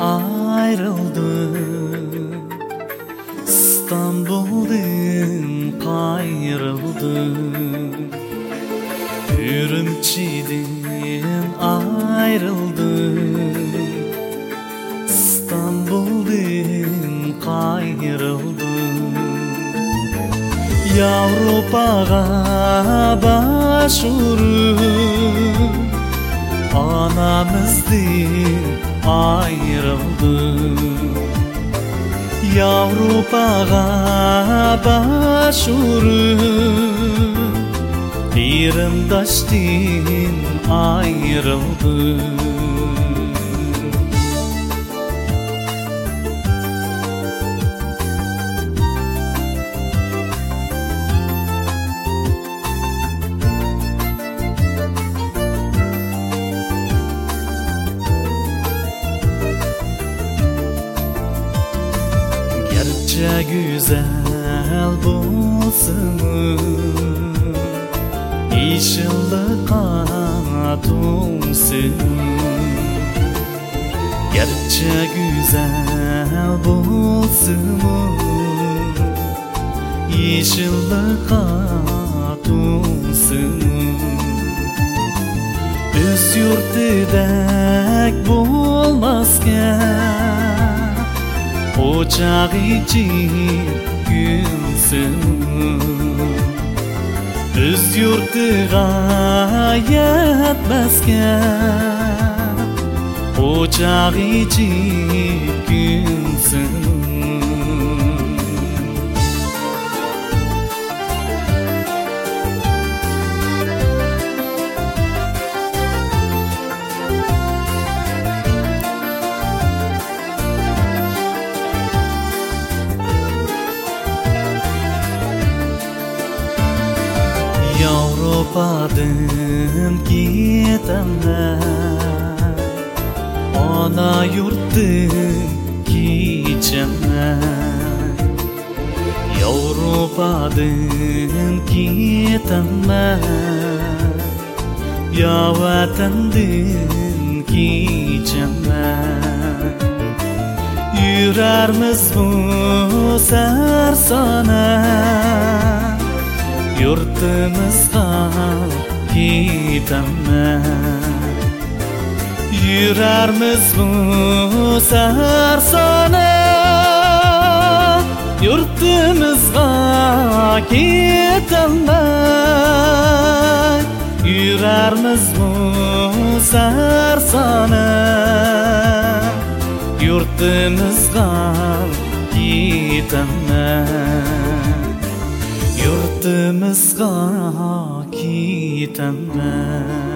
ayrıldık İstanbul'un payrıldık Ürümçiden ayrıldık İstanbul'un kayrıldık Yavrupağa başvurup Anamız değil Anamızdan ayrıldım Yavrupağa başvurup Yerimdaştin ayrıldım Gerçe güzel bulsun. Yeşilli katumsun Gerçe güzel bulsun. Yeşilli katumsun Öz yurtidek bulmazken Ocak için gülsün Öz yurtıga yetmezken Ocak için Avrupa'dan gidenler Ana yurttan geçenler. Avrupa'dan gidenler Ya vatandan geçenler. Yürermiz bu sersana Yurtimizga ketaman Yurarmiz bu sarsona Yurtimizga ketaman Yurarmiz bu sarsona Yurtimizga ketaman yurtimizga ketaman